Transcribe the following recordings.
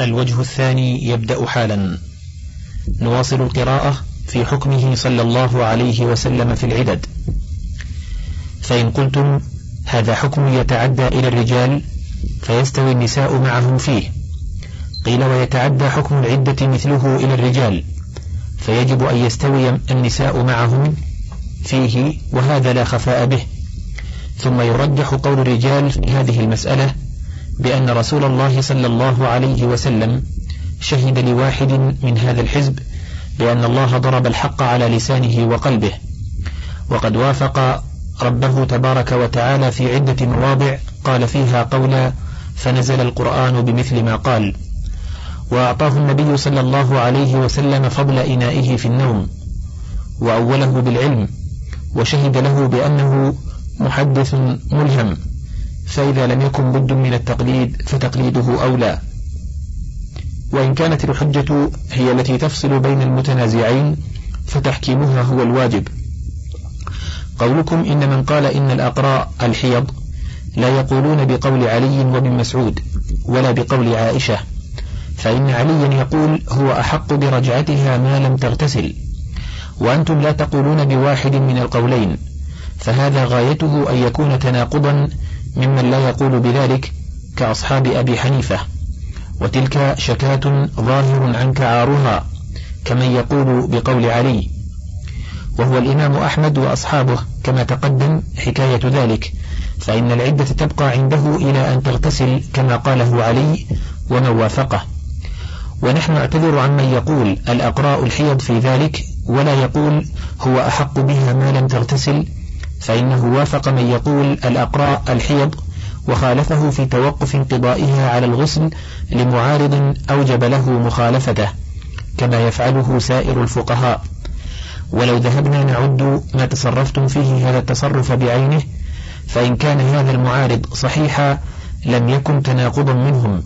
الوجه الثاني يبدأ حالا. نواصل القراءة في حكمه صلى الله عليه وسلم في العدد. فإن قلتم هذا حكم يتعدى إلى الرجال فيستوي النساء معهم فيه. قيل ويتعدى حكم العدة مثله إلى الرجال فيجب أن يستوي النساء معهم فيه وهذا لا خفاء به. ثم يرجح قول الرجال في هذه المسألة بأن رسول الله صلى الله عليه وسلم شهد لواحد من هذا الحزب بأن الله ضرب الحق على لسانه وقلبه وقد وافق ربه تبارك وتعالى في عدة مواضع قال فيها قولا فنزل القرآن بمثل ما قال. وأعطاه النبي صلى الله عليه وسلم فضل إنائه في النوم وأوله بالعلم وشهد له بأنه محدث ملهم. فإذا لم يكن بد من التقليد فتقليده أولى. وإن كانت الحجة هي التي تفصل بين المتنازعين فتحكيمها هو الواجب. قولكم إن من قال إن الأقراء الحيض لا يقولون بقول علي وابن مسعود ولا بقول عائشة فإن عليا يقول هو أحق برجعتها ما لم تغتسل وأنتم لا تقولون بواحد من القولين فهذا غايته أن يكون تناقضا ممن لا يقول بذلك كأصحاب أبي حنيفة. وتلك شكاة ظاهر عنك عارها كمن يقول بقول علي. وهو الإمام أحمد وأصحابه كما تقدم حكاية ذلك. فإن العدة تبقى عنده إلى أن تغتسل كما قاله علي ومن وافقه. ونحن نعتذر عمن يقول الأقراء الحيض في ذلك ولا يقول هو أحق بها ما لم تغتسل فإنه وافق من يقول الأقراء الحيض وخالفه في توقف انقضائها على الغسل لمعارض أوجب له مخالفته كما يفعله سائر الفقهاء. ولو ذهبنا نعد ما تصرفتم فيه هذا التصرف بعينه فإن كان هذا المعارض صحيحا لم يكن تناقضا منهم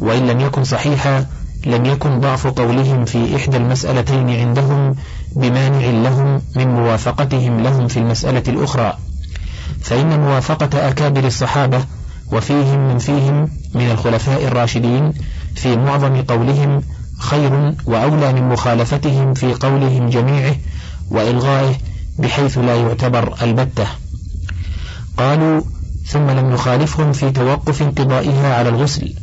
وإن لم يكن صحيحا لم يكن ضعف قولهم في إحدى المسألتين عندهم بمانع لهم من موافقتهم لهم في المسألة الأخرى. فإن موافقة أكابر الصحابة وفيهم من فيهم من الخلفاء الراشدين في معظم قولهم خير وأولى من مخالفتهم في قولهم جميعه وإلغائه بحيث لا يعتبر البتة. قالوا ثم لم نخالفهم في توقف انقضائها على الغسل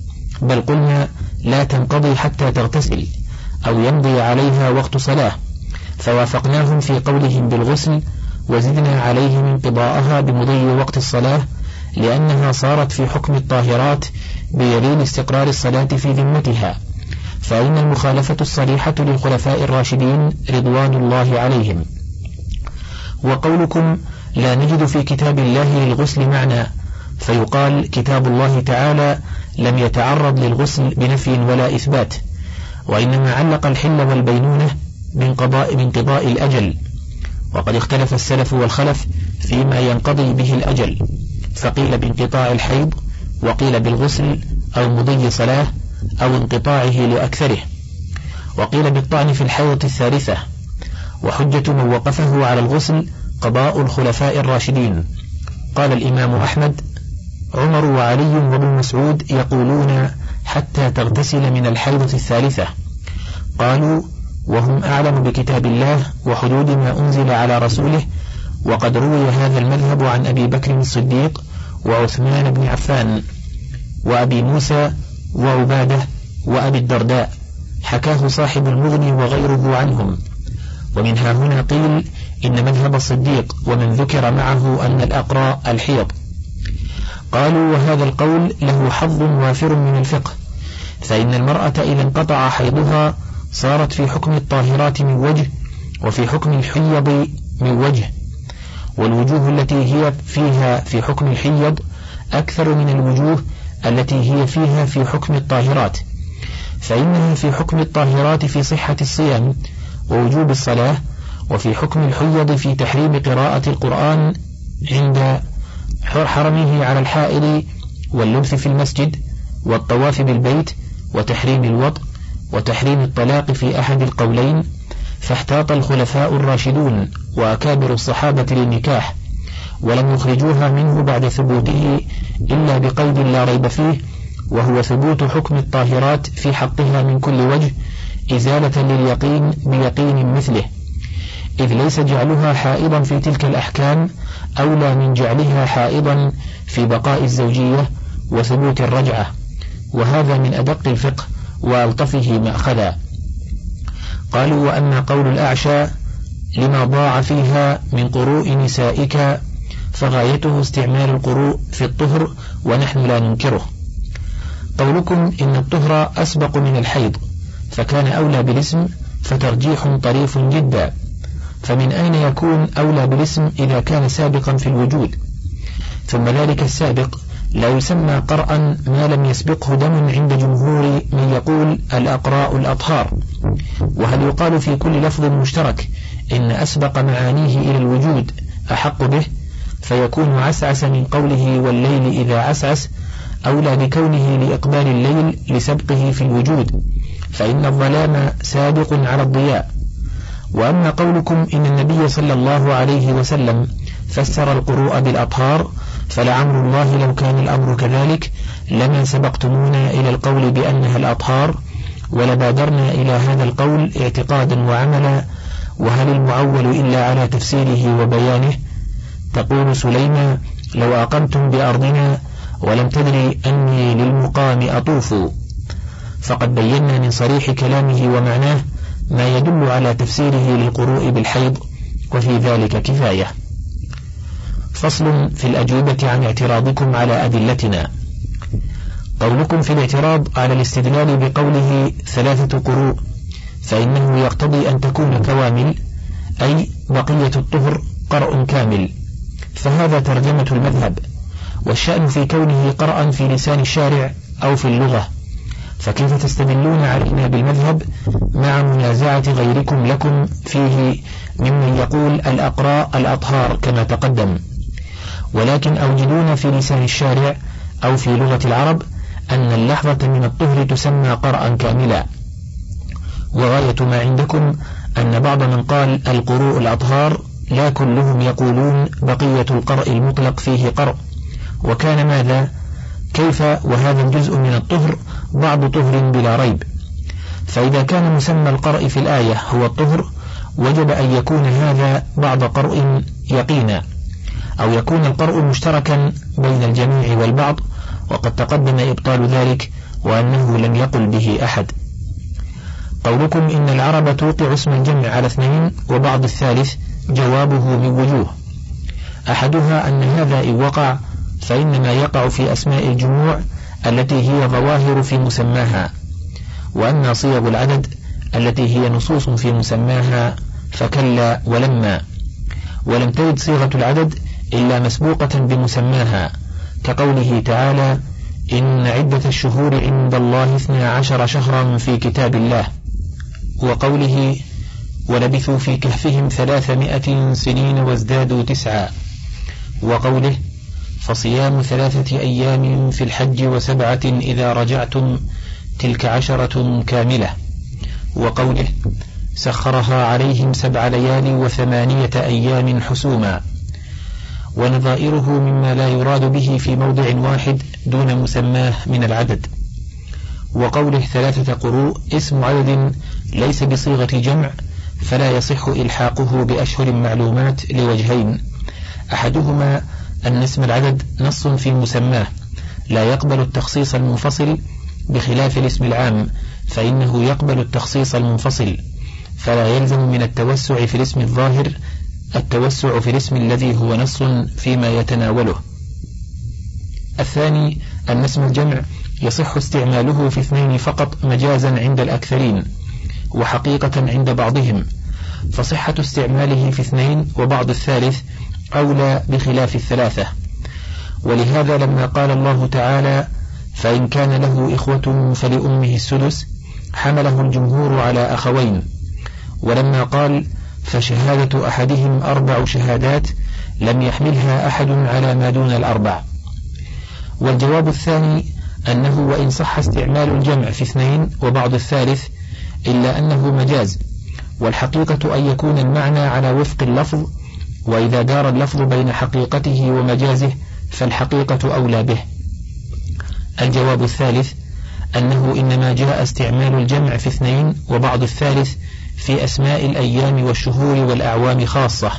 بل قلنا لا تنقضي حتى تغتسل أو يمضي عليها وقت صلاة. فوافقناهم في قولهم بالغسل وزدنا عليهم انقضاءها بمضي وقت الصلاة لأنها صارت في حكم الطاهرات بيمين استقرار الصلاة في ذمتها. فإن المخالفة الصريحة للخلفاء الراشدين رضوان الله عليهم. وقولكم لا نجد في كتاب الله للغسل معنى. فيقال كتاب الله تعالى لم يتعرض للغسل بنفي ولا إثبات. وإنما علق الحل والبينونة بانقضاء بانقضاء الأجل. وقد اختلف السلف والخلف فيما ينقضي به الأجل. فقيل بانقطاع الحيض وقيل بالغسل أو مضي صلاة أو انقطاعه لأكثره. وقيل بالطعن في الحيضة الثالثة. وحجة من وقفه على الغسل قضاء الخلفاء الراشدين. قال الإمام أحمد عمر وعلي وابن مسعود يقولون حتى تغتسل من الحيضة الثالثة. قالوا وهم أعلم بكتاب الله وحدود ما أنزل على رسوله. وقد روي هذا المذهب عن أبي بكر الصديق وعثمان بن عفان وأبي موسى وعبادة وأبي الدرداء. حكاه صاحب المغني وغيره عنهم. ومنها هنا قيل إن مذهب الصديق ومن ذكر معه أن الأقراء الحيض. قالوا وهذا القول له حظ وافر من الفقه فإن المرأة إذا انقطع حيضها صارت في حكم الطاهرات من وجه وفي حكم الحيض من وجه والوجوه التي هي فيها في حكم الحيض أكثر من الوجوه التي هي فيها في حكم الطاهرات. فإنها في حكم الطاهرات في صحة الصيام ووجوب الصلاة وفي حكم الحيض في تحريم قراءة القرآن عند حرمه على الحائل واللبث في المسجد والطواف بالبيت وتحريم الوطء وتحريم الطلاق في أحد القولين فاحتاط الخلفاء الراشدون وأكابر الصحابة للنكاح ولم يخرجوها منه بعد ثبوته إلا بقيد لا ريب فيه وهو ثبوت حكم الطاهرات في حقها من كل وجه إزالة لليقين بيقين مثله. إذ ليس جعلها حائضا في تلك الأحكام أولى من جعلها حائضا في بقاء الزوجية وثبوت الرجعة. وهذا من أدق الفقه وألطفه مأخذا. قالوا وأما قول الأعشى لما ضاع فيها من قروء نسائك فغايته استعمال القروء في الطهر ونحن لا ننكره. قولكم إن الطهر أسبق من الحيض فكان أولى بالاسم فترجيح طريف جدا. فمن أين يكون أولى بالاسم إذا كان سابقا في الوجود؟ ثم ذلك السابق لا يسمى قرأ ما لم يسبقه دم عند جمهور من يقول الأقراء الأطهار. وهل يقال في كل لفظ مشترك إن أسبق معانيه إلى الوجود أحق به؟ فيكون عسعس من قوله والليل إذا عسعس أولى بكونه لإقبال الليل لسبقه في الوجود. فإن الظلام سابق على الضياء. وأما قولكم إن النبي صلى الله عليه وسلم فسر القروء بالأطهار فلعمر الله لو كان الأمر كذلك لما سبقتمونا إلى القول بأنها الأطهار ولبادرنا إلى هذا القول اعتقادا وعملا وهل المعول إلا على تفسيره وبيانه؟ تقول سليمة لو أقمتم بأرضنا ولم تدري أني للمقام أطوف. فقد بينا من صريح كلامه ومعناه ما يدل على تفسيره للقروء بالحيض وفي ذلك كفاية. فصل في الأجوبة عن اعتراضكم على أدلتنا. قولكم في الاعتراض على الاستدلال بقوله ثلاثة قروء فإنه يقتضي أن تكون كوامل أي بقية الطهر قرء كامل. فهذا ترجمة المذهب والشأن في كونه قرأ في لسان الشارع أو في اللغة. فكيف تستدلون علينا بالمذهب مع منازعة غيركم لكم فيه ممن يقول الأقراء الأطهار كما تقدم؟ ولكن أوجدون في لسان الشارع أو في لغة العرب أن اللحظة من الطهر تسمى قرأ كاملا. وغاية ما عندكم أن بعض من قال القروء الأطهار لا كلهم يقولون بقية القرء المطلق فيه قرء وكان ماذا؟ كيف وهذا الجزء من الطهر بعض طهر بلا ريب. فإذا كان مسمى القرء في الآية هو الطهر وجب أن يكون هذا بعض قرء يقينا. أو يكون القرء مشتركا بين الجميع والبعض وقد تقدم إبطال ذلك وأنه لم يقل به أحد. قولكم إن العرب توقع اسم الجمع على اثنين وبعض الثالث جوابه من وجوه أحدها أن هذا إن وقع فإنما يقع في أسماء الجموع التي هي ظواهر في مسماها وأما صيغ العدد التي هي نصوص في مسماها فكلا ولما. ولم ترد صيغة العدد إلا مسبوقة بمسماها كقوله تعالى إن عدة الشهور عند الله اثنا عشر شهرا في كتاب الله. وقوله ولبثوا في كهفهم ثلاثمائة سنين وازدادوا تسعا. وقوله فصيام ثلاثة أيام في الحج وسبعة إذا رجعتم تلك عشرة كاملة. وقوله سخرها عليهم سبع ليال وثمانية أيام حسوما. ونظائره مما لا يراد به في موضع واحد دون مسماه من العدد. وقوله ثلاثة قروء اسم عدد ليس بصيغة جمع فلا يصح إلحاقه بأشهر معلومات لوجهين. أحدهما أن اسم العدد نص في مسماه لا يقبل التخصيص المنفصل بخلاف الاسم العام فإنه يقبل التخصيص المنفصل فلا يلزم من التوسع في الاسم الظاهر التوسع في الاسم الذي هو نص فيما يتناوله. الثاني أن اسم الجمع يصح استعماله في اثنين فقط مجازا عند الأكثرين وحقيقة عند بعضهم فصحة استعماله في اثنين وبعض الثالث أولى بخلاف الثلاثة. ولهذا لما قال الله تعالى فإن كان له إخوة فلأمه السدس حمله الجمهور على أخوين. ولما قال فشهادة أحدهم أربع شهادات لم يحملها أحد على ما دون الأربع. والجواب الثاني أنه وإن صح استعمال الجمع في اثنين وبعض الثالث إلا أنه مجاز والحقيقة أن يكون المعنى على وفق اللفظ وإذا دار اللفظ بين حقيقته ومجازه فالحقيقة أولى به. الجواب الثالث أنه إنما جاء استعمال الجمع في اثنين وبعض الثالث في أسماء الأيام والشهور والأعوام خاصة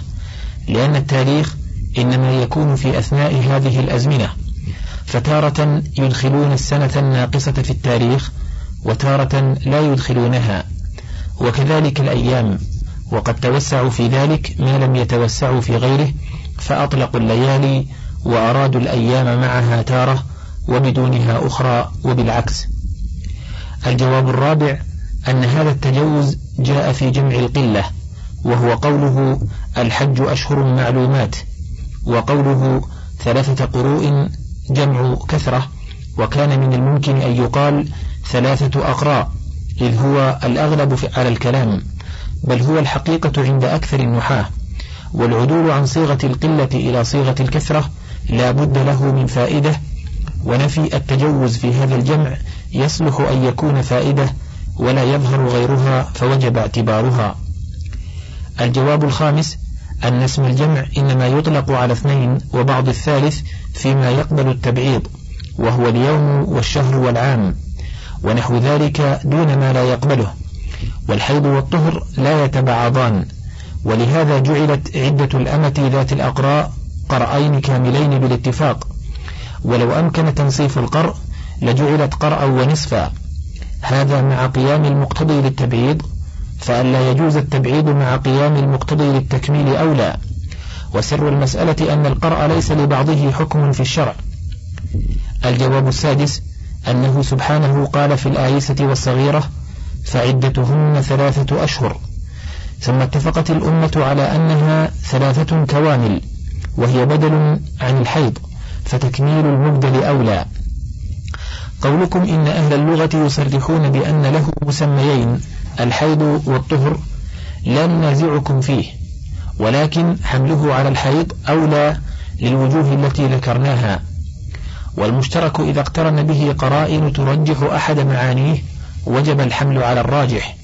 لأن التاريخ إنما يكون في أثناء هذه الأزمنة. فتارة يدخلون السنة الناقصة في التاريخ وتارة لا يدخلونها. وكذلك الأيام وقد توسعوا في ذلك ما لم يتوسعوا في غيره فأطلقوا الليالي وأرادوا الأيام معها تارة وبدونها أخرى وبالعكس. الجواب الرابع أن هذا التجوز جاء في جمع القلة وهو قوله الحج أشهر معلومات وقوله ثلاثة قروء جمع كثرة وكان من الممكن أن يقال ثلاثة أقراء إذ هو الأغلب على الكلام بل هو الحقيقة عند أكثر النحاة والعدول عن صيغة القلة إلى صيغة الكثرة لا بد له من فائدة ونفي التجوز في هذا الجمع يصلح أن يكون فائدة ولا يظهر غيرها فوجب اعتبارها. الجواب الخامس أن اسم الجمع إنما يطلق على اثنين وبعض الثالث فيما يقبل التبعيض وهو اليوم والشهر والعام ونحو ذلك دون ما لا يقبله والحيض والطهر لا يتبعضان ولهذا جعلت عدة الأمة ذات الأقراء قرأين كاملين بالاتفاق ولو أمكن تنصيف القرء لجعلت قرأ ونصفا. هذا مع قيام المقتضي للتبعيض فألا يجوز التبعيض مع قيام المقتضي للتكميل أولى. وسر المسألة أن القرأ ليس لبعضه حكم في الشرع. الجواب السادس أنه سبحانه قال في الآيسة والصغيرة فعدتهن ثلاثة أشهر. ثم اتفقت الأمة على أنها ثلاثة كوامل وهي بدل عن الحيض فتكميل المبدل أولى. قولكم إن أهل اللغة يصرحون بأن له مسميين الحيض والطهر لا ننازعكم فيه ولكن حمله على الحيض أولى للوجوه التي ذكرناها. والمشترك إذا اقترن به قرائن ترجح أحد معانيه وجب الحمل على الراجح.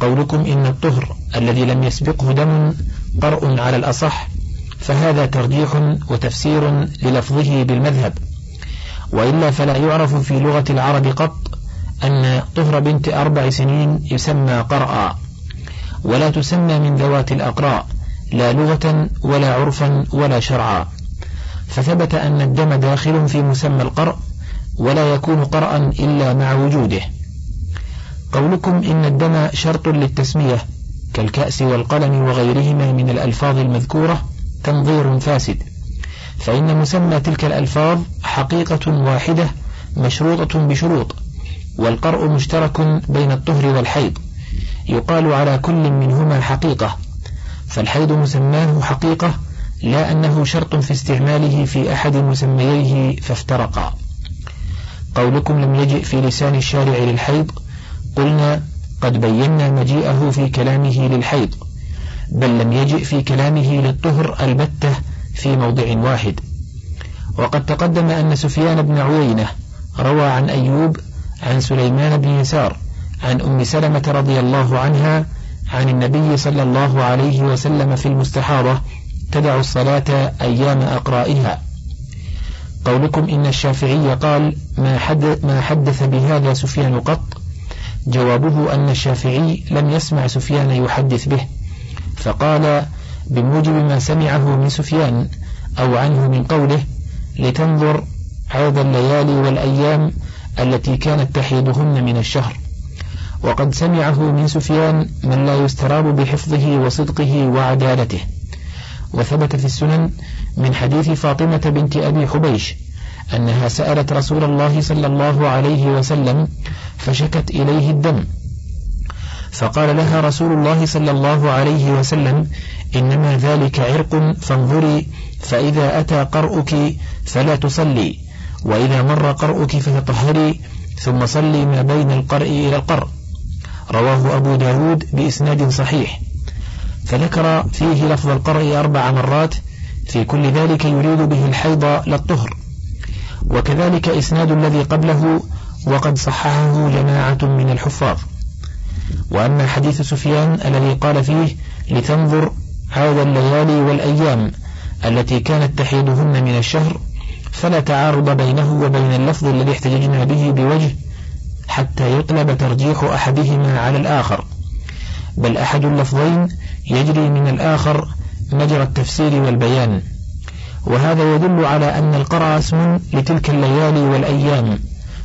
قولكم إن الطهر الذي لم يسبقه دم قرء على الأصح فهذا ترجيح وتفسير للفظه بالمذهب. وإلا فلا يعرف في لغة العرب قط أن طهر بنت أربع سنين يسمى قرأ ولا تسمى من ذوات الأقراء لا لغة ولا عرفا ولا شرعا. فثبت أن الدم داخل في مسمى القرء ولا يكون قرأ إلا مع وجوده. قولكم إن الدم شرط للتسمية كالكأس والقلم وغيرهما من الألفاظ المذكورة تنظير فاسد. فإن مسمى تلك الألفاظ حقيقة واحدة مشروطة بشروط والقرء مشترك بين الطهر والحيض يقال على كل منهما حقيقة فالحيض مسماه حقيقة لا أنه شرط في استعماله في أحد مسمييه فافترقا. قولكم لم يجئ في لسان الشارع للحيض قلنا قد بينا مجيئه في كلامه للحيض بل لم يجئ في كلامه للطهر البتة في موضع واحد. وقد تقدم أن سفيان بن عوينة روى عن أيوب عن سليمان بن يسار عن أم سلمة رضي الله عنها عن النبي صلى الله عليه وسلم في المستحاضة تدع الصلاة أيام أقرائها قولكم إن الشافعي قال ما, حد ما حدث بهذا سفيان قط؟ جوابه أن الشافعي لم يسمع سفيان يحدث به فقال بموجب ما سمعه من سفيان أو عنه من قوله لتنظر عوض الليالي والأيام التي كانت تحيدهن من الشهر. وقد سمعه من سفيان من لا يستراب بحفظه وصدقه وعدالته. وثبت في السنن من حديث فاطمة بنت أبي حبيش أنها سألت رسول الله صلى الله عليه وسلم فشكت إليه الدم. فقال لها رسول الله صلى الله عليه وسلم إنما ذلك عرق فانظري فإذا أتى قرؤك فلا تصلي وإذا مر قرؤك فتطهري ثم صلي ما بين القرء إلى القرء. رواه أبو داود بإسناد صحيح. فذكر فيه لفظ القرء أربع مرات في كل ذلك يريد به الحيض للطهر وكذلك إسناد الذي قبله وقد صححه جماعة من الحفاظ. وأما حديث سفيان الذي قال فيه لتنظر عاد الليالي والأيام التي كانت تحيدهن من الشهر فلا تعارض بينه وبين اللفظ الذي احتججنا به بوجه حتى يطلب ترجيح أحدهما على الآخر. بل أحد اللفظين يجري من الآخر مجرى التفسير والبيان. وهذا يدل على أن القرى اسم لتلك الليالي والأيام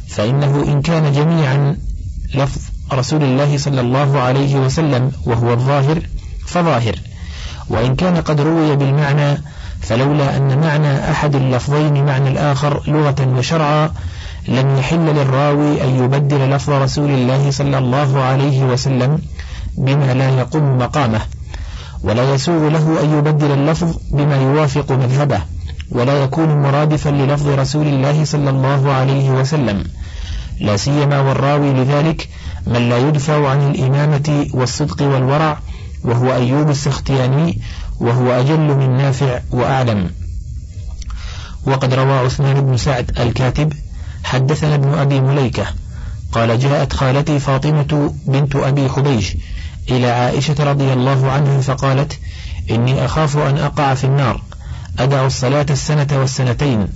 فإنه إن كان جميعا لفظ رسول الله صلى الله عليه وسلم وهو الظاهر فظاهر. وإن كان قد روي بالمعنى فلولا أن معنى أحد اللفظين معنى الآخر لغة وشرعا لم يحل للراوي أن يبدل لفظ رسول الله صلى الله عليه وسلم بما لا يقوم مقامه. ولا يسوغ له أن يبدل اللفظ بما يوافق مذهبه ولا يكون مرادفا للفظ رسول الله صلى الله عليه وسلم. لا سيما والراوي لذلك من لا يدفع عن الإمامة والصدق والورع وهو أيوب السختياني وهو أجل من نافع وأعلم. وقد روى عثمان بن سعد الكاتب حدثنا ابن أبي مليكة قال جاءت خالتي فاطمة بنت أبي حبيش إلى عائشة رضي الله عنها فقالت إني أخاف أن أقع في النار أدع الصلاة السنة والسنتين.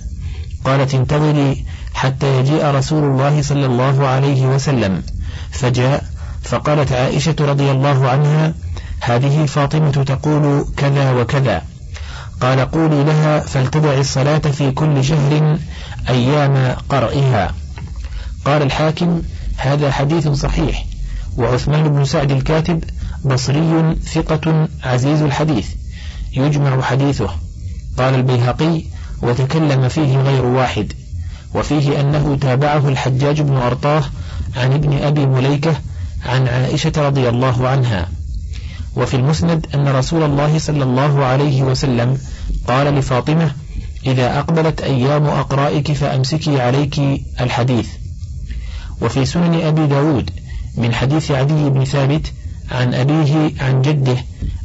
قالت انتظري حتى يجيء رسول الله صلى الله عليه وسلم. فجاء فقالت عائشة رضي الله عنها هذه فاطمة تقول كذا وكذا. قال قولي لها فلتدع الصلاة في كل شهر أيام قرئها. قال الحاكم هذا حديث صحيح. وعثمان بن سعد الكاتب بصري ثقة عزيز الحديث. يجمع حديثه. قال البيهقي وتكلم فيه غير واحد. وفيه أنه تابعه الحجاج بن أرطاه عن ابن أبي مليكة عن عائشة رضي الله عنها. وفي المسند أن رسول الله صلى الله عليه وسلم قال لفاطمة إذا أقبلت أيام أقرائك فأمسكي عليك الحديث. وفي سنن أبي داود من حديث عدي بن ثابت عن أبيه عن جده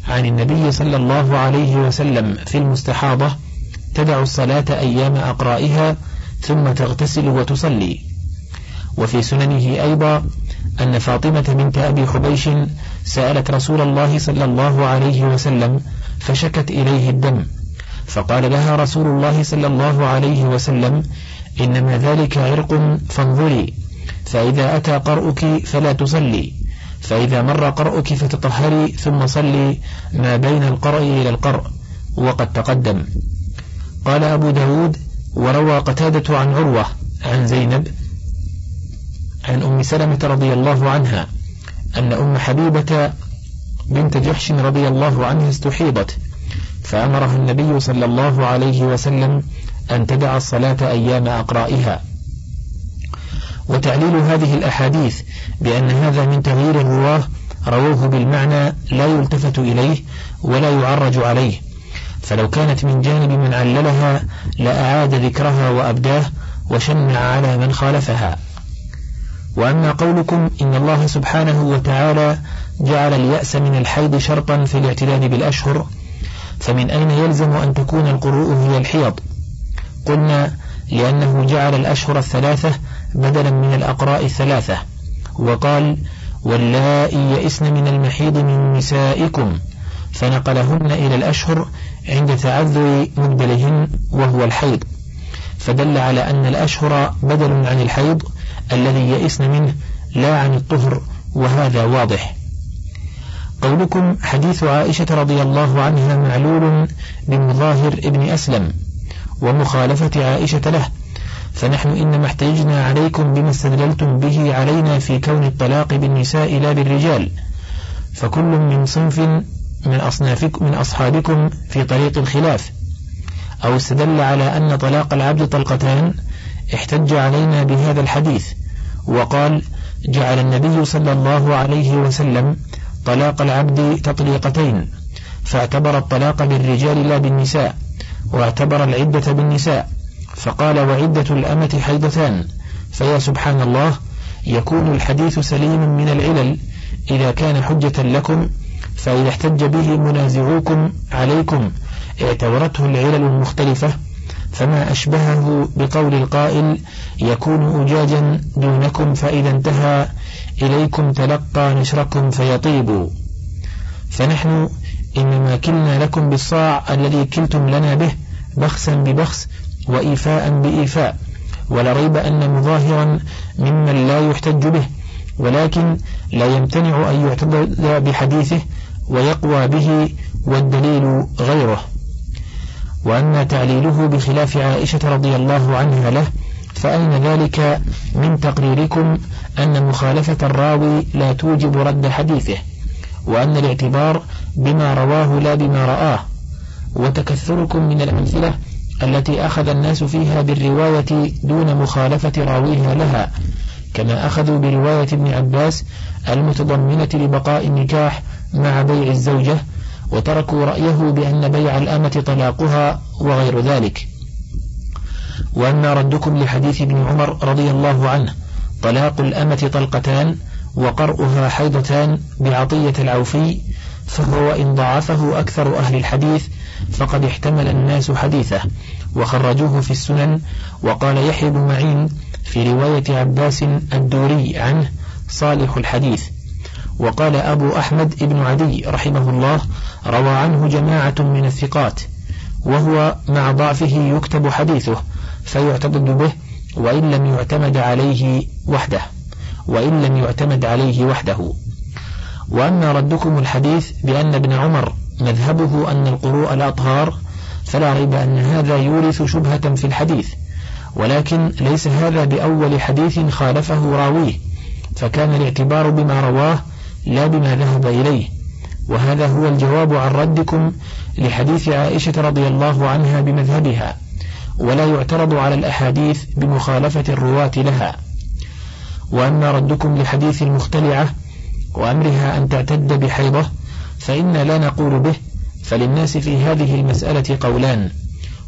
عن النبي صلى الله عليه وسلم في المستحاضة تدع الصلاة أيام أقرائها ثم تغتسل وتصلي. وفي سننه أيضا أن فاطمة بنت أبي حبيش سألت رسول الله صلى الله عليه وسلم فشكت إليه الدم. فقال لها رسول الله صلى الله عليه وسلم إنما ذلك عرق فانظري. فإذا أتى قرؤك فلا تصلي. فإذا مر قرؤك فتطهري ثم صلي. ما بين القرء إلى القرء. وقد تقدم. قال أبو داود وروى قتادة عن عروة عن زينب عن أم سلمة رضي الله عنها. أن أم حبيبة بنت جحش رضي الله عنها استحيضت فأمرها النبي صلى الله عليه وسلم أن تدع الصلاة أيام أقرائها. وتعليل هذه الأحاديث بأن هذا من تغيير الرواة رووه بالمعنى لا يلتفت إليه ولا يعرج عليه. فلو كانت من جانب من عللها لأعاد ذكرها وأبداه وشنع على من خالفها. وأما قولكم إن الله سبحانه وتعالى جعل اليأس من الحيض شرطا في الاعتداد بالأشهر فمن أين يلزم أن تكون القروء هي الحيض؟ قلنا لأنه جعل الأشهر الثلاثة بدلا من الأقراء الثلاثة وقال واللائي يئسن من المحيض من نسائكم فنقلهن إلى الأشهر عند تعذر مدبلهن وهو الحيض فدل على أن الأشهر بدل عن الحيض الذي يئسن منه لا عن الطهر وهذا واضح. قولكم حديث عائشة رضي الله عنها معلول بمظاهر ابن أسلم ومخالفة عائشة له فنحن إنما احتجنا عليكم بما استدللتم به علينا في كون الطلاق بالنساء لا بالرجال. فكل من صنف من أصنافكم من أصحابكم في طريق الخلاف. أو استدل على أن طلاق العبد طلقتان احتج علينا بهذا الحديث. وقال جعل النبي صلى الله عليه وسلم طلاق العبد تطليقتين فاعتبر الطلاق بالرجال لا بالنساء واعتبر العدة بالنساء فقال وعدة الأمة حيضتان فيا سبحان الله يكون الحديث سليم من العلل إذا كان حجة لكم فإذا احتج به منازعوكم عليكم اعتبرته العلل المختلفة فما أشبهه بقول القائل يكون أجاجا دونكم فإذا انتهى إليكم تلقى نشركم فيطيب. فنحن إنما كلنا لكم بالصاع الذي كلتم لنا به بخسا ببخس وإيفاء بإيفاء ولا ريب أن مظاهرا ممن لا يحتج به ولكن لا يمتنع أن يعتد بحديثه ويقوى به والدليل غيره. وأما تعليله بخلاف عائشة رضي الله عنها له فأين ذلك من تقريركم أن مخالفة الراوي لا توجب رد حديثه وأن الاعتبار بما رواه لا بما رآه؟ وتكثركم من الأمثلة التي أخذ الناس فيها بالرواية دون مخالفة راويها لها كما أخذوا برواية ابن عباس المتضمنة لبقاء النكاح مع بيع الزوجة وتركوا رأيه بأن بيع الأمة طلاقها وغير ذلك. وأما ردكم لحديث ابن عمر رضي الله عنه طلاق الأمة طلقتان وقرؤها حيضتان بعطية العوفي فهو إن ضعفه أكثر أهل الحديث فقد احتمل الناس حديثه وخرجوه في السنن وقال يحيى بن معين في رواية عباس الدوري عنه صالح الحديث. وقال أبو أحمد بن عدي رحمه الله روى عنه جماعة من الثقات وهو مع ضعفه يكتب حديثه فيعتضد به وإن لم يعتمد عليه وحده وإن لم يعتمد عليه وحده. وأما ردكم الحديث بأن ابن عمر مذهبه أن القروء الأطهار فلا ريب أن هذا يورث شبهة في الحديث ولكن ليس هذا بأول حديث خالفه راويه فكان الاعتبار بما رواه لا بما ذهب إليه. وهذا هو الجواب عن ردكم لحديث عائشة رضي الله عنها بمذهبها ولا يعترض على الأحاديث بمخالفة الرواة لها. وأما ردكم لحديث المختلعة وأمرها أن تعتد بحيضة فإن لا نقول به فللناس في هذه المسألة قولان.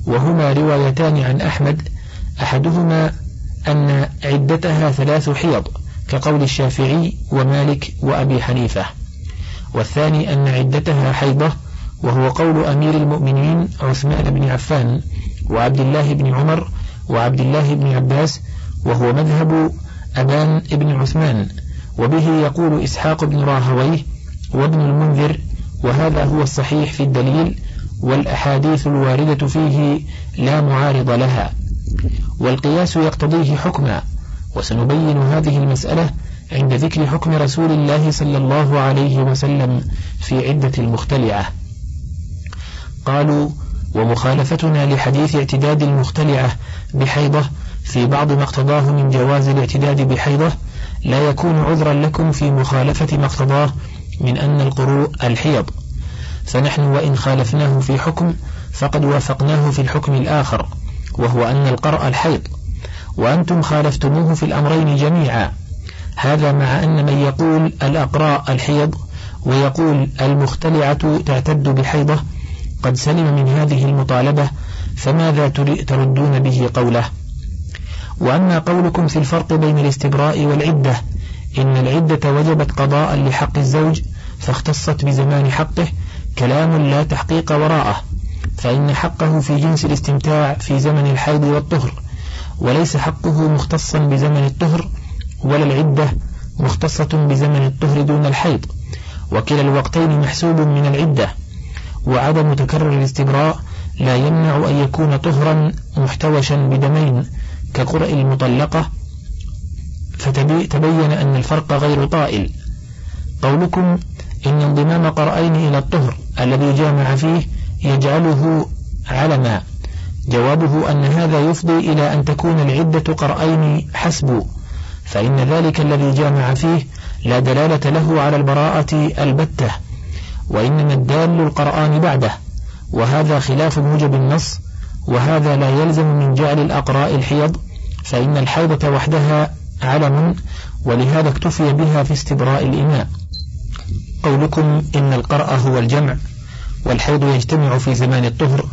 وهما روايتان عن أحمد أحدهما أن عدتها ثلاث حيض. كقول الشافعي ومالك وأبي حنيفة. والثاني أن عدتها حيضة وهو قول أمير المؤمنين عثمان بن عفان وعبد الله بن عمر وعبد الله بن عباس وهو مذهب أبان بن عثمان وبه يقول إسحاق بن راهويه وابن المنذر وهذا هو الصحيح في الدليل والأحاديث الواردة فيه لا معارض لها. والقياس يقتضيه حكما وسنبين هذه المسألة عند ذكر حكم رسول الله صلى الله عليه وسلم في عدة المختلعة. قالوا ومخالفتنا لحديث اعتداد المختلعة بحيضة في بعض ما اقتضاه من جواز الاعتداد بحيضة لا يكون عذرا لكم في مخالفة ما اقتضاه من أن القروء الحيض. فنحن وإن خالفناه في حكم فقد وافقناه في الحكم الآخر وهو أن القرء الحيض. وأنتم خالفتموه في الأمرين جميعا. هذا مع أن من يقول الأقراء الحيض ويقول المختلعة تعتد بحيضة قد سلم من هذه المطالبة فماذا تردون به قوله؟ وأما قولكم في الفرق بين الاستبراء والعدة إن العدة وجبت قضاء لحق الزوج فاختصت بزمان حقه كلام لا تحقيق وراءه فإن حقه في جنس الاستمتاع في زمن الحيض والطهر وليس حقه مختصا بزمن الطهر ولا العدة مختصة بزمن الطهر دون الحيض. وكلا الوقتين محسوب من العدة. وعدم تكرر الاستبراء لا يمنع أن يكون طهرا محتوشا بدمين كقرء المطلقة. فتبين أن الفرق غير طائل. قولكم إن انضمام قرأين إلى الطهر الذي جامع فيه يجعله علما. جوابه أن هذا يفضي إلى أن تكون العدة قرأين حسب فإن ذلك الذي جامع فيه لا دلالة له على البراءة البتة وإنما الدال القرآن بعده وهذا خلاف موجب النص وهذا لا يلزم من جعل الأقراء الحيض فإن الحيضة وحدها علم ولهذا اكتفي بها في استبراء الإماء قولكم إن القرأ هو الجمع والحيض يجتمع في زمان الطهر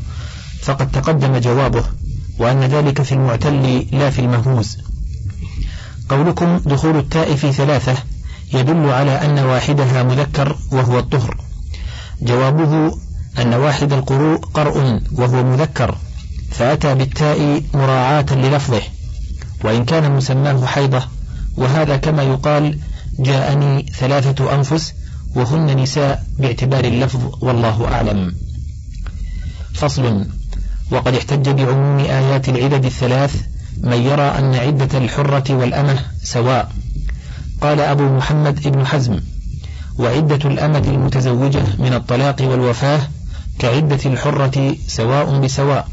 فقد تقدم جوابه وأن ذلك في المعتل لا في المهوز قولكم دخول التاء في ثلاثة يدل على أن واحدها مذكر وهو الطهر. جوابه أن واحد القروء قرء وهو مذكر فأتى بالتاء مراعاة للفظه وإن كان مسماه حيضة وهذا كما يقال جاءني ثلاثة أنفس وهن نساء باعتبار اللفظ والله أعلم. فصل. وقد احتج بعموم آيات العدد الثلاث من يرى أن عدة الحرة والأمة سواء. قال أبو محمد ابن حزم وعدة الأمة المتزوجة من الطلاق والوفاة كعدة الحرة سواء بسواء.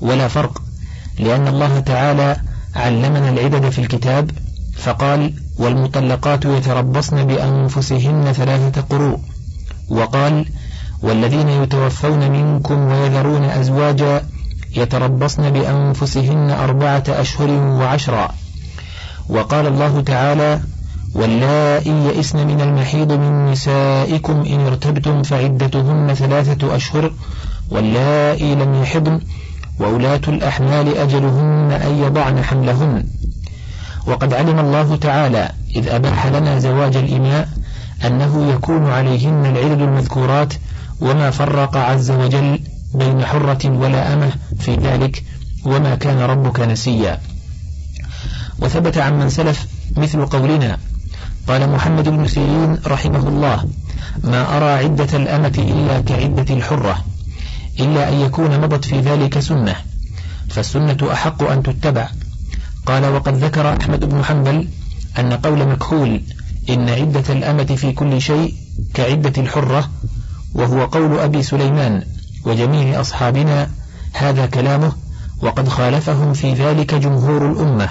ولا فرق لأن الله تعالى علمنا العدد في الكتاب فقال والمطلقات يتربصن بأنفسهن ثلاثة قروء. وقال والذين يتوفون منكم ويذرون أزواجا يتربصن بأنفسهن أربعة أشهر وعشرا. وقال الله تعالى واللائي يئسن من المحيض من نسائكم إن ارتبتم فعدتهن ثلاثة أشهر واللائي لم يحضن وأولاة الأحمال أجلهن أن يضعن حملهن. وقد علم الله تعالى إذ أباح لنا زواج الإماء أنه يكون عليهن العدد المذكورات وما فرق عز وجل بين حرة ولا أمة في ذلك وما كان ربك نسيا. وثبت عن من سلف مثل قولنا. قال محمد بن سيرين رحمه الله ما أرى عدة الأمة إلا كعدة الحرة إلا أن يكون مضت في ذلك سنة فالسنة أحق أن تتبع. قال وقد ذكر أحمد بن حنبل أن قول مكحول إن عدة الأمة في كل شيء كعدة الحرة وهو قول أبي سليمان وجميع أصحابنا هذا كلامه وقد خالفهم في ذلك جمهور الأمة.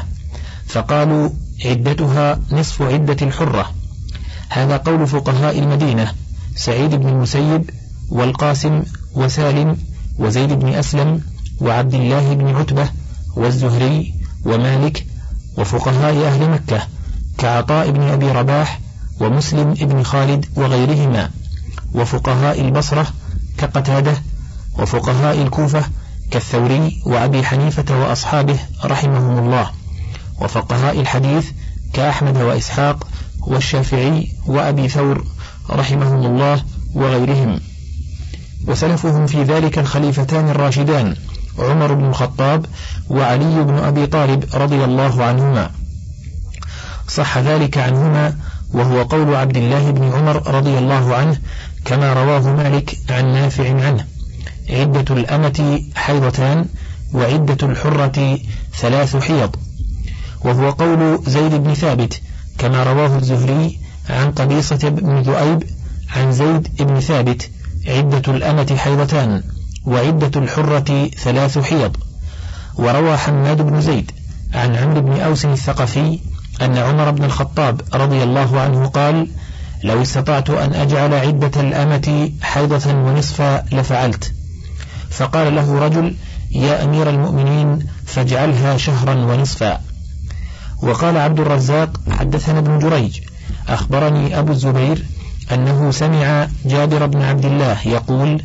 فقالوا عدتها نصف عدة الحرة. هذا قول فقهاء المدينة سعيد بن المسيب والقاسم وسالم وزيد بن أسلم وعبد الله بن عتبة والزهري ومالك وفقهاء أهل مكة كعطاء بن أبي رباح ومسلم بن خالد وغيرهما. وفقهاء البصرة كقتادة وفقهاء الكوفة كالثوري وأبي حنيفة وأصحابه رحمهم الله وفقهاء الحديث كأحمد وإسحاق والشافعي وأبي ثور رحمهم الله وغيرهم. وسلفهم في ذلك الخليفتان الراشدان عمر بن الخطاب وعلي بن أبي طالب رضي الله عنهما. صح ذلك عنهما وهو قول عبد الله بن عمر رضي الله عنه كما رواه مالك عن نافع عنه. عدة الأمة حيضتان وعدة الحرة ثلاث حيض. وهو قول زيد بن ثابت كما رواه الزهري عن قبيصة بن ذؤيب عن زيد بن ثابت عدة الأمة حيضتان وعدة الحرة ثلاث حيض. وروى حماد بن زيد عن عمرو بن أوس الثقفي أن عمر بن الخطاب رضي الله عنه قال لو استطعت أن أجعل عدة الأمة حيضة ونصفا لفعلت. فقال له رجل يا أمير المؤمنين فاجعلها شهرا ونصفا. وقال عبد الرزاق حدثنا ابن جريج أخبرني أبو الزبير أنه سمع جابر بن عبد الله يقول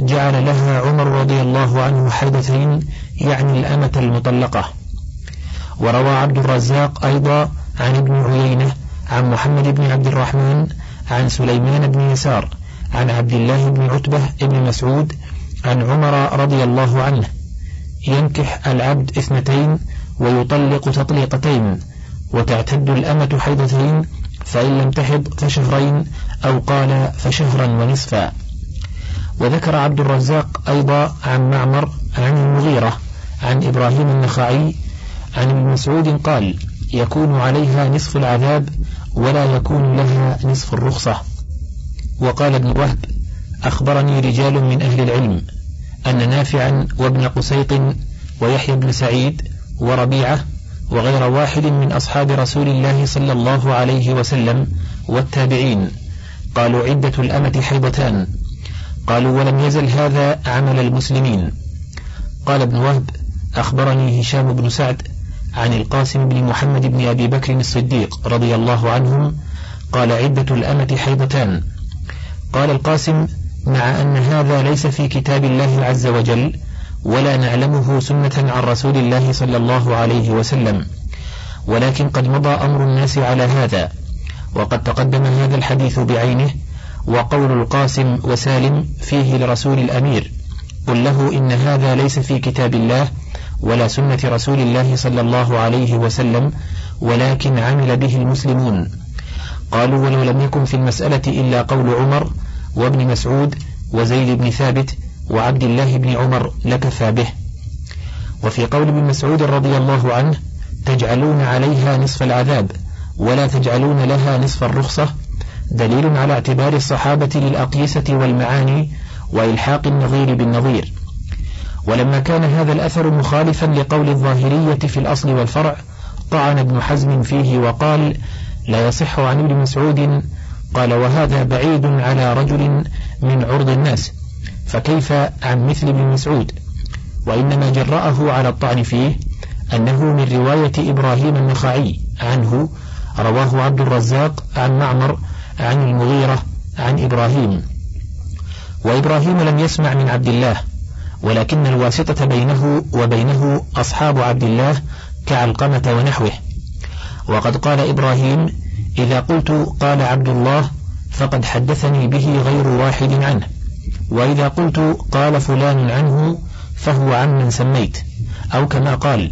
جعل لها عمر رضي الله عنه حيضتين يعني الأمة المطلقة. وروى عبد الرزاق أيضا عن ابن عيينة عن محمد بن عبد الرحمن عن سليمان بن يسار عن عبد الله بن عتبة بن مسعود عن عمر رضي الله عنه. ينكح العبد اثنتين ويطلق تطليقتين وتعتد الأمة حيضتين فإن لم تحض فشهرين أو قال فشهرا ونصفا. وذكر عبد الرزاق أيضا عن معمر عن المغيرة عن إبراهيم النخعي عن ابن مسعود قال يكون عليها نصف العذاب ولا يكون لها نصف الرخصة. وقال ابن وهب أخبرني رجال من أهل العلم أن نافعا وابن قسيط ويحيى بن سعيد وربيعة وغير واحد من أصحاب رسول الله صلى الله عليه وسلم والتابعين قالوا عدة الأمة حيضتان. قالوا ولم يزل هذا عمل المسلمين. قال ابن وهب أخبرني هشام بن سعد عن القاسم بن محمد بن أبي بكر الصديق رضي الله عنهم قال عدة الأمة حيضتان. قال القاسم مع أن هذا ليس في كتاب الله عز وجل ولا نعلمه سنة عن رسول الله صلى الله عليه وسلم. ولكن قد مضى أمر الناس على هذا وقد تقدم هذا الحديث بعينه وقول القاسم وسالم فيه لرسول الأمير قل له إن هذا ليس في كتاب الله ولا سنة رسول الله صلى الله عليه وسلم ولكن عمل به المسلمون. قالوا ولو لم يكن في المسألة إلا قول عمر وابن مسعود وزيد بن ثابت وعبد الله بن عمر لكفى به. وفي قول ابن مسعود رضي الله عنه تجعلون عليها نصف العذاب ولا تجعلون لها نصف الرخصة دليل على اعتبار الصحابة للأقيسة والمعاني وإلحاق النظير بالنظير. ولما كان هذا الأثر مخالفا لقول الظاهرية في الأصل والفرع طعن ابن حزم فيه وقال لا يصح عن ابن مسعود قال وهذا بعيد على رجل من عرض الناس فكيف عن مثل ابن مسعود؟ وإنما جرأه على الطعن فيه أنه من رواية إبراهيم النخعي عنه رواه عبد الرزاق عن معمر عن المغيرة عن إبراهيم. وإبراهيم لم يسمع من عبد الله ولكن الواسطة بينه وبينه أصحاب عبد الله كعلقمة ونحوه. وقد قال إبراهيم إذا قلت قال عبد الله فقد حدثني به غير واحد عنه. وإذا قلت قال فلان عنه فهو عمن سميت. أو كما قال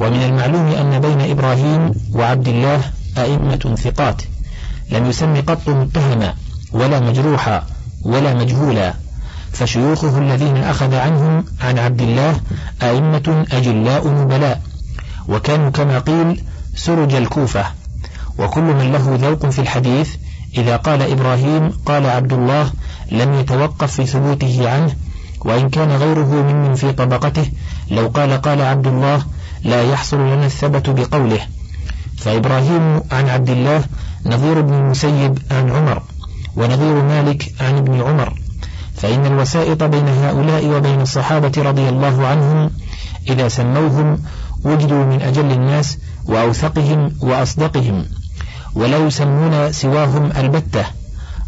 ومن المعلوم أن بين إبراهيم وعبد الله أئمة ثقات لم يسم قط متهما ولا مجروحا ولا مجهولا. فشيوخه الذين أخذ عنهم عن عبد الله أئمة أجلاء نبلاء وكانوا كما قيل سرج الكوفة. وكل من له ذوق في الحديث إذا قال إبراهيم قال عبد الله لم يتوقف في ثبوته عنه وإن كان غيره ممن في طبقته لو قال قال عبد الله لا يحصل لنا الثبت بقوله. فإبراهيم عن عبد الله نظير بن المسيب عن عمر ونظير مالك عن ابن عمر. فإن الوسائط بين هؤلاء وبين الصحابة رضي الله عنهم إذا سموهم وجدوا من أجل الناس وأوثقهم وأصدقهم ولا يسمون سواهم البتة.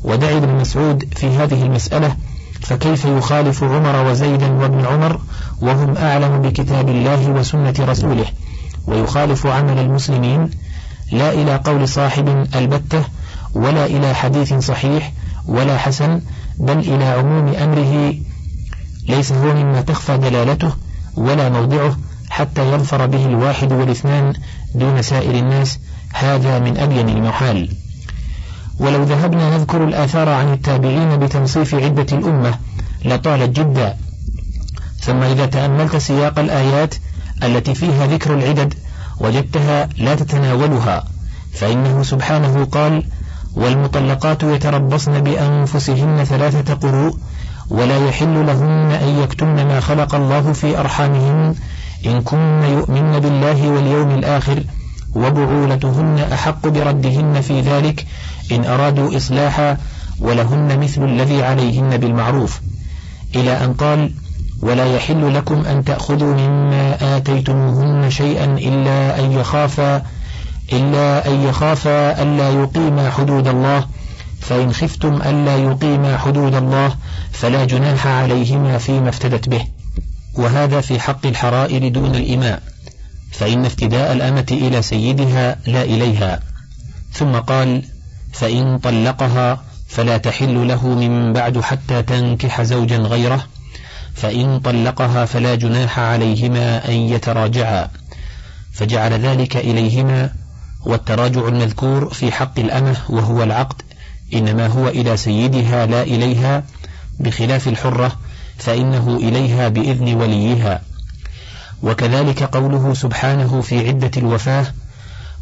ودعي ابن مسعود في هذه المسألة فكيف يخالف عمر وزيدا وابن عمر وهم أعلم بكتاب الله وسنة رسوله؟ ويخالف عمل المسلمين لا إلى قول صاحب البتة ولا إلى حديث صحيح ولا حسن بل إلى عموم أمره ليس هو مما تخفى دلالته ولا موضعه حتى يظفر به الواحد والاثنان دون سائر الناس هذا من أبين المحال. ولو ذهبنا نذكر الآثار عن التابعين بتنصيف عدة الأمة لطالت جدا. ثم إذا تأملت سياق الآيات التي فيها ذكر العدد وجدتها لا تتناولها فإنه سبحانه قال والمطلقات يتربصن بأنفسهن ثلاثة قروء ولا يحل لهن أن يكتمن ما خلق الله في أرحامهن إن كن يؤمن بالله واليوم الآخر وبعولتهن أحق بردهن في ذلك إن أرادوا إصلاحا ولهن مثل الذي عليهن بالمعروف. إلى أن قال ولا يحل لكم أن تأخذوا مما آتيتموهن شيئا إلا أن يخافا إلا أن يخافا ألا يقيما حدود الله فإن خفتم ألا يقيما حدود الله فلا جناح عليهما فيما افتدت به. وهذا في حق الحرائر دون الإماء فإن افتداء الأمة إلى سيدها لا إليها. ثم قال فإن طلقها فلا تحل له من بعد حتى تنكح زوجا غيره فإن طلقها فلا جناح عليهما أن يتراجعا. فجعل ذلك إليهما والتراجع المذكور في حق الأمة وهو العقد إنما هو إلى سيدها لا إليها بخلاف الحرة فإنه إليها بإذن وليها. وكذلك قوله سبحانه في عدة الوفاة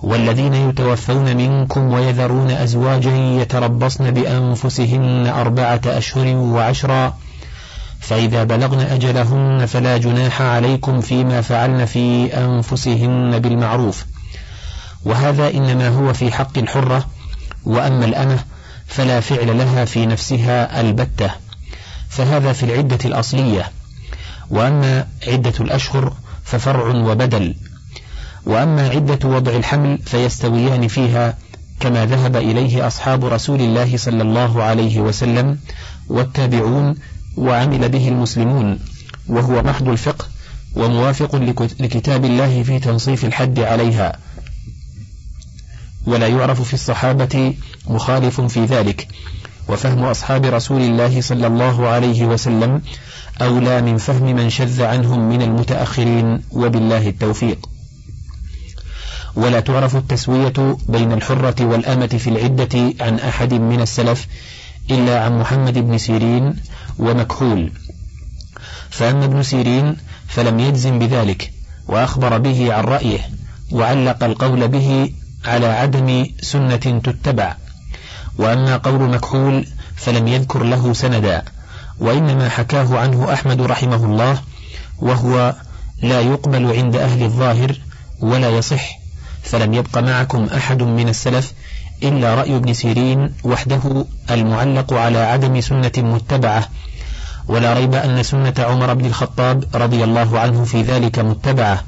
والذين يتوفون منكم ويذرون أزواجا يتربصن بأنفسهن أربعة أشهر وعشرا فإذا بلغن أجلهن فلا جناح عليكم فيما فعلن في أنفسهن بالمعروف. وهذا إنما هو في حق الحرة وأما الأمة فلا فعل لها في نفسها البتة. فهذا في العدة الأصلية. وأما عدة الأشهر ففرع وبدل. وأما عدة وضع الحمل فيستويان فيها كما ذهب إليه أصحاب رسول الله صلى الله عليه وسلم والتابعون وعمل به المسلمون وهو محض الفقه وموافق لكتاب الله في تنصيف الحد عليها. ولا يعرف في الصحابة مخالف في ذلك. وفهم أصحاب رسول الله صلى الله عليه وسلم أولى من فهم من شذ عنهم من المتأخرين وبالله التوفيق. ولا تعرف التسوية بين الحرة والأمة في العدة عن أحد من السلف إلا عن محمد بن سيرين ومكحول. فأما ابن سيرين فلم يجزم بذلك وأخبر به عن رأيه وعلق القول به على عدم سنة تتبع وأما قول مكحول فلم يذكر له سندا وإنما حكاه عنه أحمد رحمه الله وهو لا يقبل عند أهل الظاهر ولا يصح فلم يبق معكم أحد من السلف إلا رأي ابن سيرين وحده المعلق على عدم سنة متبعة ولا ريب أن سنة عمر بن الخطاب رضي الله عنه في ذلك متبعة.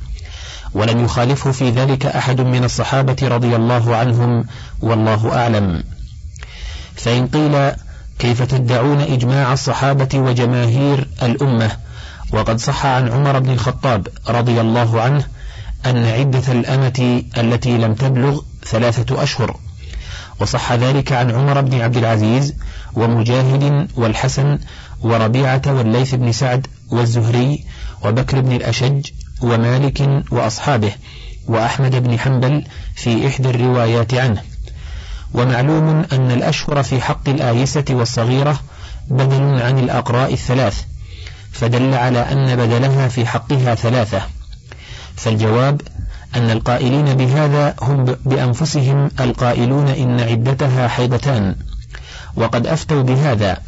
ولم يخالفه في ذلك أحد من الصحابة رضي الله عنهم والله أعلم. فإن قيل كيف تدعون إجماع الصحابة وجماهير الأمة وقد صح عن عمر بن الخطاب رضي الله عنه أن عدة الأمة التي لم تبلغ ثلاثة أشهر. وصح ذلك عن عمر بن عبد العزيز ومجاهد والحسن وربيعة والليث بن سعد والزهري وبكر بن الأشج ومالك وأصحابه وأحمد بن حنبل في إحدى الروايات عنه. ومعلوم أن الأشهر في حق الآيسة والصغيرة بدل عن الأقراء الثلاث فدل على أن بدلها في حقها ثلاثة. فالجواب أن القائلين بهذا هم بأنفسهم القائلون إن عدتها حيضتان وقد أفتوا بهذا.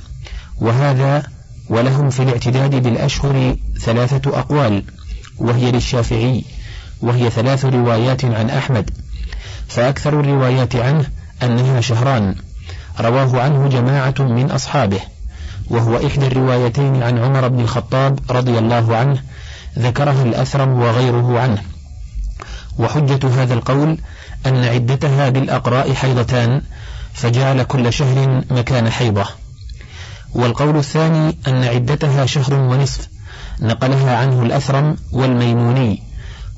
وهذا ولهم في الاعتداد بالأشهر ثلاثة أقوال. وهي للشافعي وهي ثلاث روايات عن أحمد فأكثر الروايات عنه أنها شهران. رواه عنه جماعة من أصحابه وهو إحدى الروايتين عن عمر بن الخطاب رضي الله عنه ذكرها الأثرم وغيره عنه. وحجة هذا القول أن عدتها بالأقراء حيضتان فجعل كل شهر مكان حيضة. والقول الثاني أن عدتها شهر ونصف نقلها عنه الأثرم والميموني.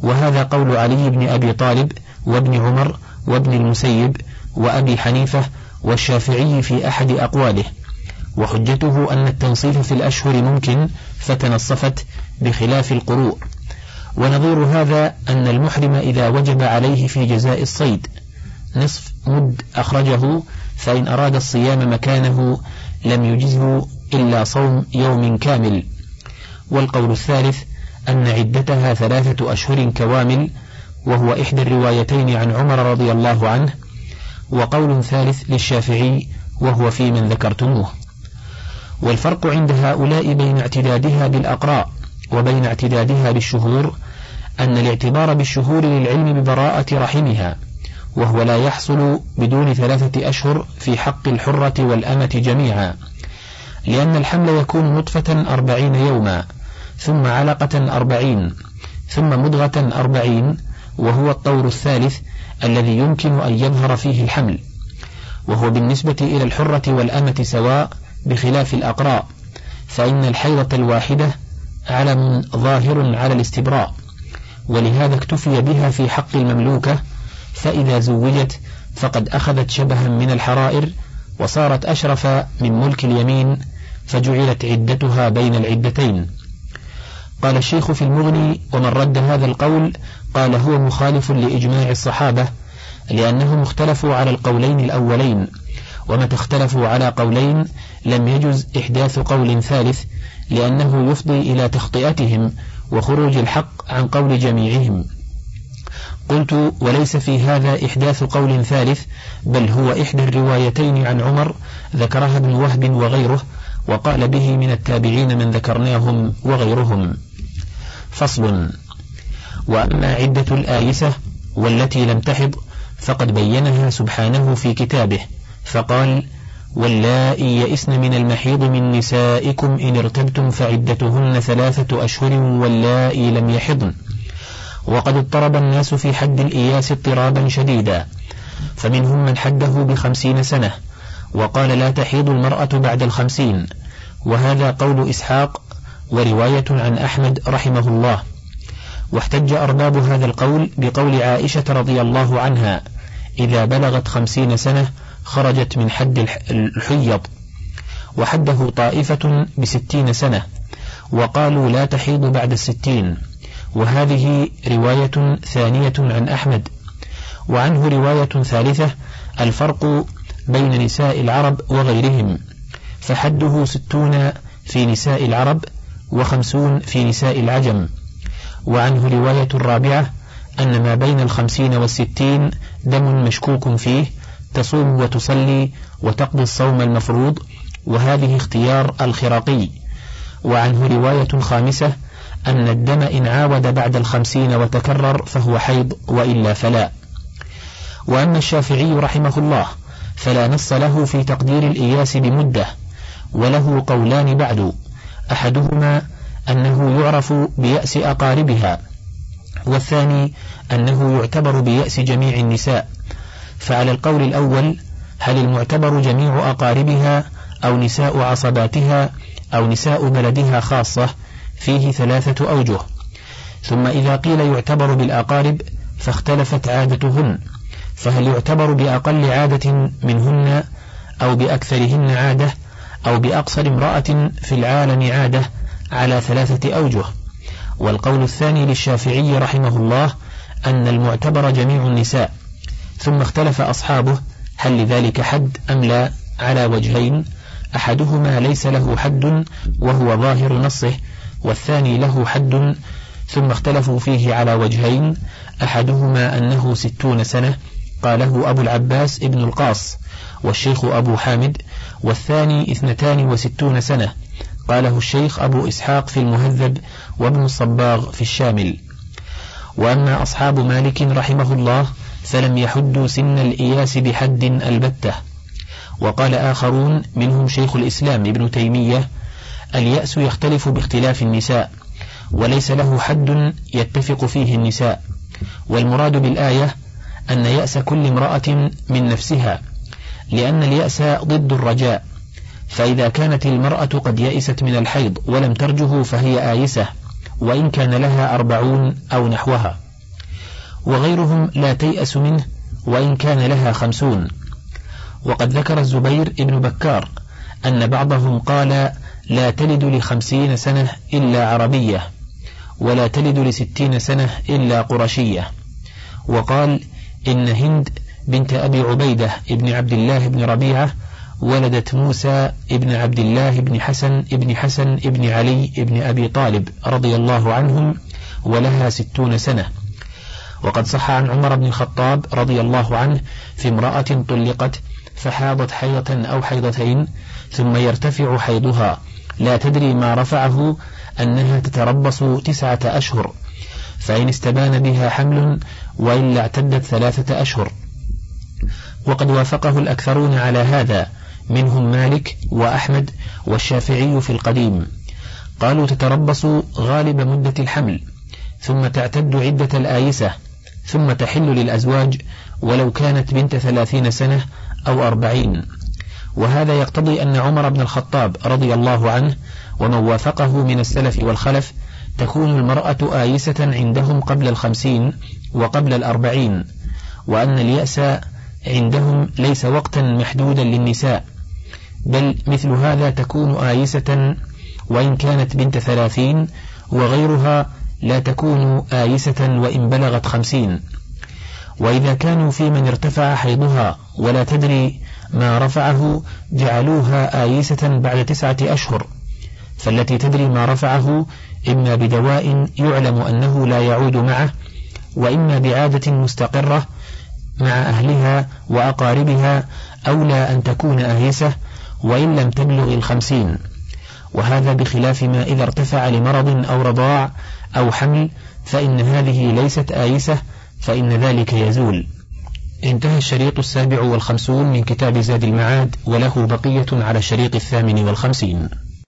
وهذا قول علي بن أبي طالب وابن عمر وابن المسيب وأبي حنيفة والشافعي في أحد أقواله. وحجته أن التنصيف في الأشهر ممكن فتنصفت بخلاف القروء. ونظير هذا أن المحرم إذا وجب عليه في جزاء الصيد نصف مد أخرجه فإن أراد الصيام مكانه لم يجزه إلا صوم يوم كامل. والقول الثالث أن عدتها ثلاثة أشهر كوامل وهو إحدى الروايتين عن عمر رضي الله عنه وقول ثالث للشافعي وهو في من ذكرتموه. والفرق عند هؤلاء بين اعتدادها بالأقراء وبين اعتدادها بالشهور أن الاعتبار بالشهور للعلم ببراءة رحمها وهو لا يحصل بدون ثلاثة أشهر في حق الحرة والأمة جميعا لأن الحمل يكون نطفة أربعين يوما. ثم علقة أربعين ثم مضغة أربعين وهو الطور الثالث الذي يمكن أن يظهر فيه الحمل وهو بالنسبة إلى الحرة والأمة سواء بخلاف الأقراء فإن الحيضة الواحدة علم ظاهر على الاستبراء ولهذا اكتفي بها في حق المملوكة فإذا زوجت فقد أخذت شبها من الحرائر وصارت أشرف من ملك اليمين فجعلت عدتها بين العدتين. قال الشيخ في المغني ومن رد هذا القول قال هو مخالف لإجماع الصحابة لأنهم اختلفوا على القولين الأولين ومتى اختلفوا على قولين لم يجز إحداث قول ثالث لأنه يفضي إلى تخطئتهم وخروج الحق عن قول جميعهم. قلت وليس في هذا إحداث قول ثالث بل هو إحدى الروايتين عن عمر ذكرها ابن وهب وغيره وقال به من التابعين من ذكرناهم وغيرهم. فصل. وأما عدة الآيسة والتي لم تحض فقد بينها سبحانه في كتابه فقال واللائي يئسن من المحيض من نسائكم إن ارتبتم فعدتهن ثلاثة أشهر واللائي لم يحضن. وقد اضطرب الناس في حد الإياس اضطرابا شديدا فمنهم من حده بخمسين سنة وقال لا تحيض المرأة بعد الخمسين. وهذا قول إسحاق ورواية عن أحمد رحمه الله. واحتج أرباب هذا القول بقول عائشة رضي الله عنها إذا بلغت خمسين سنة خرجت من حد الحيض. وحده طائفة بستين سنة وقالوا لا تحيض بعد الستين. وهذه رواية ثانية عن أحمد. وعنه رواية ثالثة الفرق بين نساء العرب وغيرهم. فحده ستون في نساء العرب وخمسون في نساء العجم. وعنه رواية الرابعة أن ما بين الخمسين والستين دم مشكوك فيه تصوم وتصلي وتقضي الصوم المفروض وهذه اختيار الخراقي. وعنه رواية خامسة أن الدم إن عاود بعد الخمسين وتكرر فهو حيض وإلا فلا. وأما الشافعي رحمه الله فلا نص له في تقدير الإياس بمدة وله قولان بعد. أحدهما أنه يعرف بيأس أقاربها والثاني أنه يعتبر بيأس جميع النساء. فعلى القول الأول هل المعتبر جميع أقاربها أو نساء عصباتها أو نساء بلدها خاصة؟ فيه ثلاثة أوجه. ثم إذا قيل يعتبر بالأقارب فاختلفت عادتهن. فهل يعتبر بأقل عادة منهن أو بأكثرهن عادة؟ أو بأقصر امرأة في العالم عادة على ثلاثة أوجه. والقول الثاني للشافعي رحمه الله أن المعتبر جميع النساء ثم اختلف أصحابه هل لذلك حد أم لا. على وجهين أحدهما ليس له حد وهو ظاهر نصه والثاني له حد ثم اختلفوا فيه على وجهين أحدهما أنه ستون سنة قاله أبو العباس ابن القاص والشيخ أبو حامد والثاني اثنتان وستون سنة. قاله الشيخ أبو إسحاق في المهذب وابن الصباغ في الشامل. وأما أصحاب مالك رحمه الله فلم يحدوا سن الإياس بحد البتة. وقال آخرون منهم شيخ الإسلام ابن تيمية اليأس يختلف باختلاف النساء وليس له حد يتفق فيه النساء. والمراد بالآية أن يأس كل امرأة من نفسها. لأن اليأس ضد الرجاء. فإذا كانت المرأة قد يئست من الحيض ولم ترجه فهي آيسة وإن كان لها أربعون أو نحوها. وغيرهم لا تيأس منه وإن كان لها خمسون. وقد ذكر الزبير ابن بكار أن بعضهم قال لا تلد لخمسين سنة إلا عربية ولا تلد لستين سنة إلا قرشية. وقال إن هند بنت أبي عبيدة ابن عبد الله بن ربيعة ولدت موسى ابن عبد الله بن حسن ابن حسن ابن علي ابن أبي طالب رضي الله عنهم ولها ستون سنة. وقد صح عن عمر بن الخطاب رضي الله عنه في امرأة طلقت فحاضت حيضة أو حيضتين ثم يرتفع حيضها. لا تدري ما رفعه أنها تتربص تسعة أشهر فإن استبان بها حمل وإلا اعتدت ثلاثة أشهر. وقد وافقه الأكثرون على هذا منهم مالك وأحمد والشافعي في القديم. قالوا تتربص غالب مدة الحمل ثم تعتد عدة الآيسة ثم تحل للأزواج ولو كانت بنت ثلاثين سنة أو أربعين. وهذا يقتضي أن عمر بن الخطاب رضي الله عنه ومن وافقه من السلف والخلف تكون المرأة آيسة عندهم قبل الخمسين وقبل الأربعين وأن اليأس عندهم ليس وقتا محدودا للنساء بل مثل هذا تكون آيسة وإن كانت بنت ثلاثين وغيرها لا تكون آيسة وإن بلغت خمسين. وإذا كانوا في من ارتفع حيضها ولا تدري ما رفعه جعلوها آيسة بعد تسعة أشهر. فالتي تدري ما رفعه إما بدواء يعلم أنه لا يعود معه وإما بعادة مستقرة مع أهلها وأقاربها أولى أن تكون آيسة وإن لم تبلغ الخمسين. وهذا بخلاف ما إذا ارتفع لمرض أو رضاع أو حمل فإن هذه ليست آيسة فإن ذلك يزول. انتهى الشريط السابع والخمسون من كتاب زاد المعاد وله بقية على الشريط الثامن والخمسين.